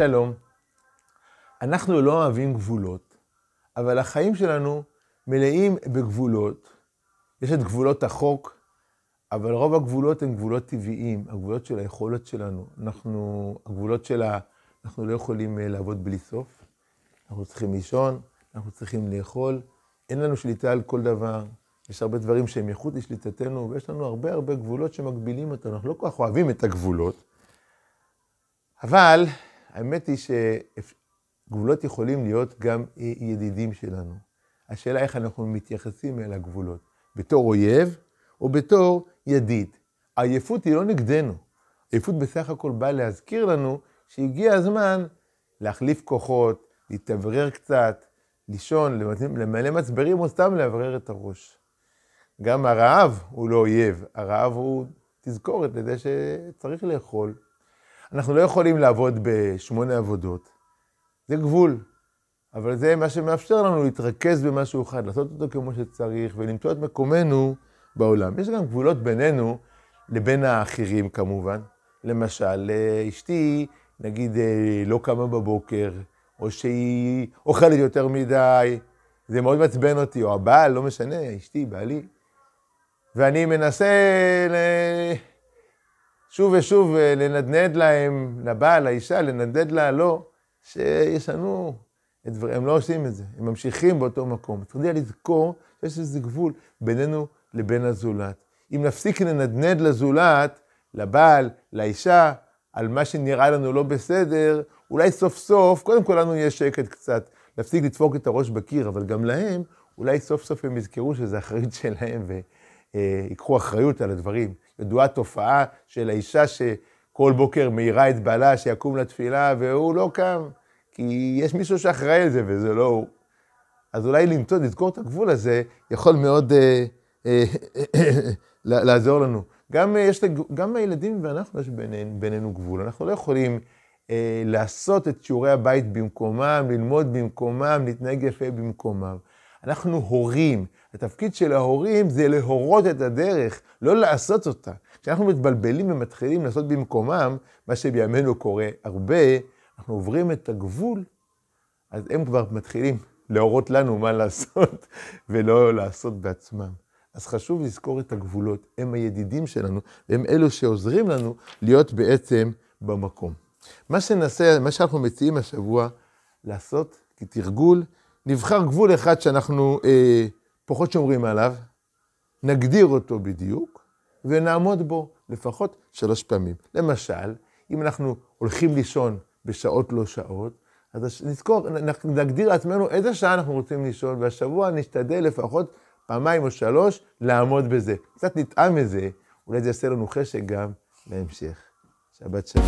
שלום. אנחנו לא אוהבים גבולות, אבל החיים שלנו מלאים בגבולות. יש את גבולות החוק, אבל רוב הגבולות הן גבולות טבעיים, הגבולות של היכולת שלנו. אנחנו, הגבולות של ה... אנחנו לא יכולים אה, לעבוד בלי סוף. אנחנו צריכים לישון, אנחנו צריכים לאכול. אין לנו שליטה על כל דבר. יש הרבה דברים שהם מחוץ לשליטתנו, ויש לנו הרבה הרבה גבולות שמגבילים אותנו. אנחנו לא כל כך אוהבים את הגבולות, אבל האמת היא שגבולות יכולים להיות גם ידידים שלנו. השאלה איך אנחנו מתייחסים אל הגבולות, בתור אויב או בתור ידיד. העייפות היא לא נגדנו. עייפות בסך הכל באה להזכיר לנו שהגיע הזמן להחליף כוחות, להתאוורר קצת, לישון, למלא מצברים או סתם לאוורר את הראש. גם הרעב הוא לא אויב, הרעב הוא תזכורת לזה שצריך לאכול. אנחנו לא יכולים לעבוד בשמונה עבודות, זה גבול. אבל זה מה שמאפשר לנו להתרכז במשהו אחד, לעשות אותו כמו שצריך ולמצוא את מקומנו בעולם. יש גם גבולות בינינו לבין האחרים כמובן. למשל, אשתי, נגיד, אה, לא קמה בבוקר, או שהיא אוכלת יותר מדי, זה מאוד מעצבן אותי, או הבעל, לא משנה, אשתי, בעלי. ואני מנסה. שוב ושוב אה, לנדנד להם, לבעל, לאישה, לנדנד לה, לא, שישנו את דברים, הם לא עושים את זה, הם ממשיכים באותו מקום. צריך לזכור שיש איזה גבול בינינו לבין הזולת. אם נפסיק לנדנד לזולת, לבעל, לאישה, על מה שנראה לנו לא בסדר, אולי סוף סוף, קודם כל לנו יהיה שקט קצת, להפסיק לדפוק את הראש בקיר, אבל גם להם, אולי סוף סוף הם יזכרו שזה אחריות שלהם ויקחו אחריות על הדברים. ידועה תופעה של האישה שכל בוקר מאירה את בעלה שיקום לתפילה והוא לא קם, כי יש מישהו שאחראי על זה וזה לא הוא. אז אולי למצוא, לזכור את הגבול הזה, יכול מאוד אה, אה, אה, לעזור לנו. גם, יש, גם הילדים ואנחנו, יש בינינו, בינינו גבול. אנחנו לא יכולים אה, לעשות את שיעורי הבית במקומם, ללמוד במקומם, להתנהג יפה במקומם. אנחנו הורים. התפקיד של ההורים זה להורות את הדרך, לא לעשות אותה. כשאנחנו מתבלבלים ומתחילים לעשות במקומם, מה שבימינו קורה הרבה, אנחנו עוברים את הגבול, אז הם כבר מתחילים להורות לנו מה לעשות, ולא לעשות בעצמם. אז חשוב לזכור את הגבולות, הם הידידים שלנו, והם אלו שעוזרים לנו להיות בעצם במקום. מה שנעשה, מה שאנחנו מציעים השבוע לעשות כתרגול, נבחר גבול אחד שאנחנו אה, פחות שומרים עליו, נגדיר אותו בדיוק, ונעמוד בו לפחות שלוש פעמים. למשל, אם אנחנו הולכים לישון בשעות לא שעות, אז נזכור, נגדיר לעצמנו איזה שעה אנחנו רוצים לישון, והשבוע נשתדל לפחות פעמיים או שלוש לעמוד בזה. קצת נטעם מזה, אולי זה יעשה לנו חשק גם להמשך. שבת שלום.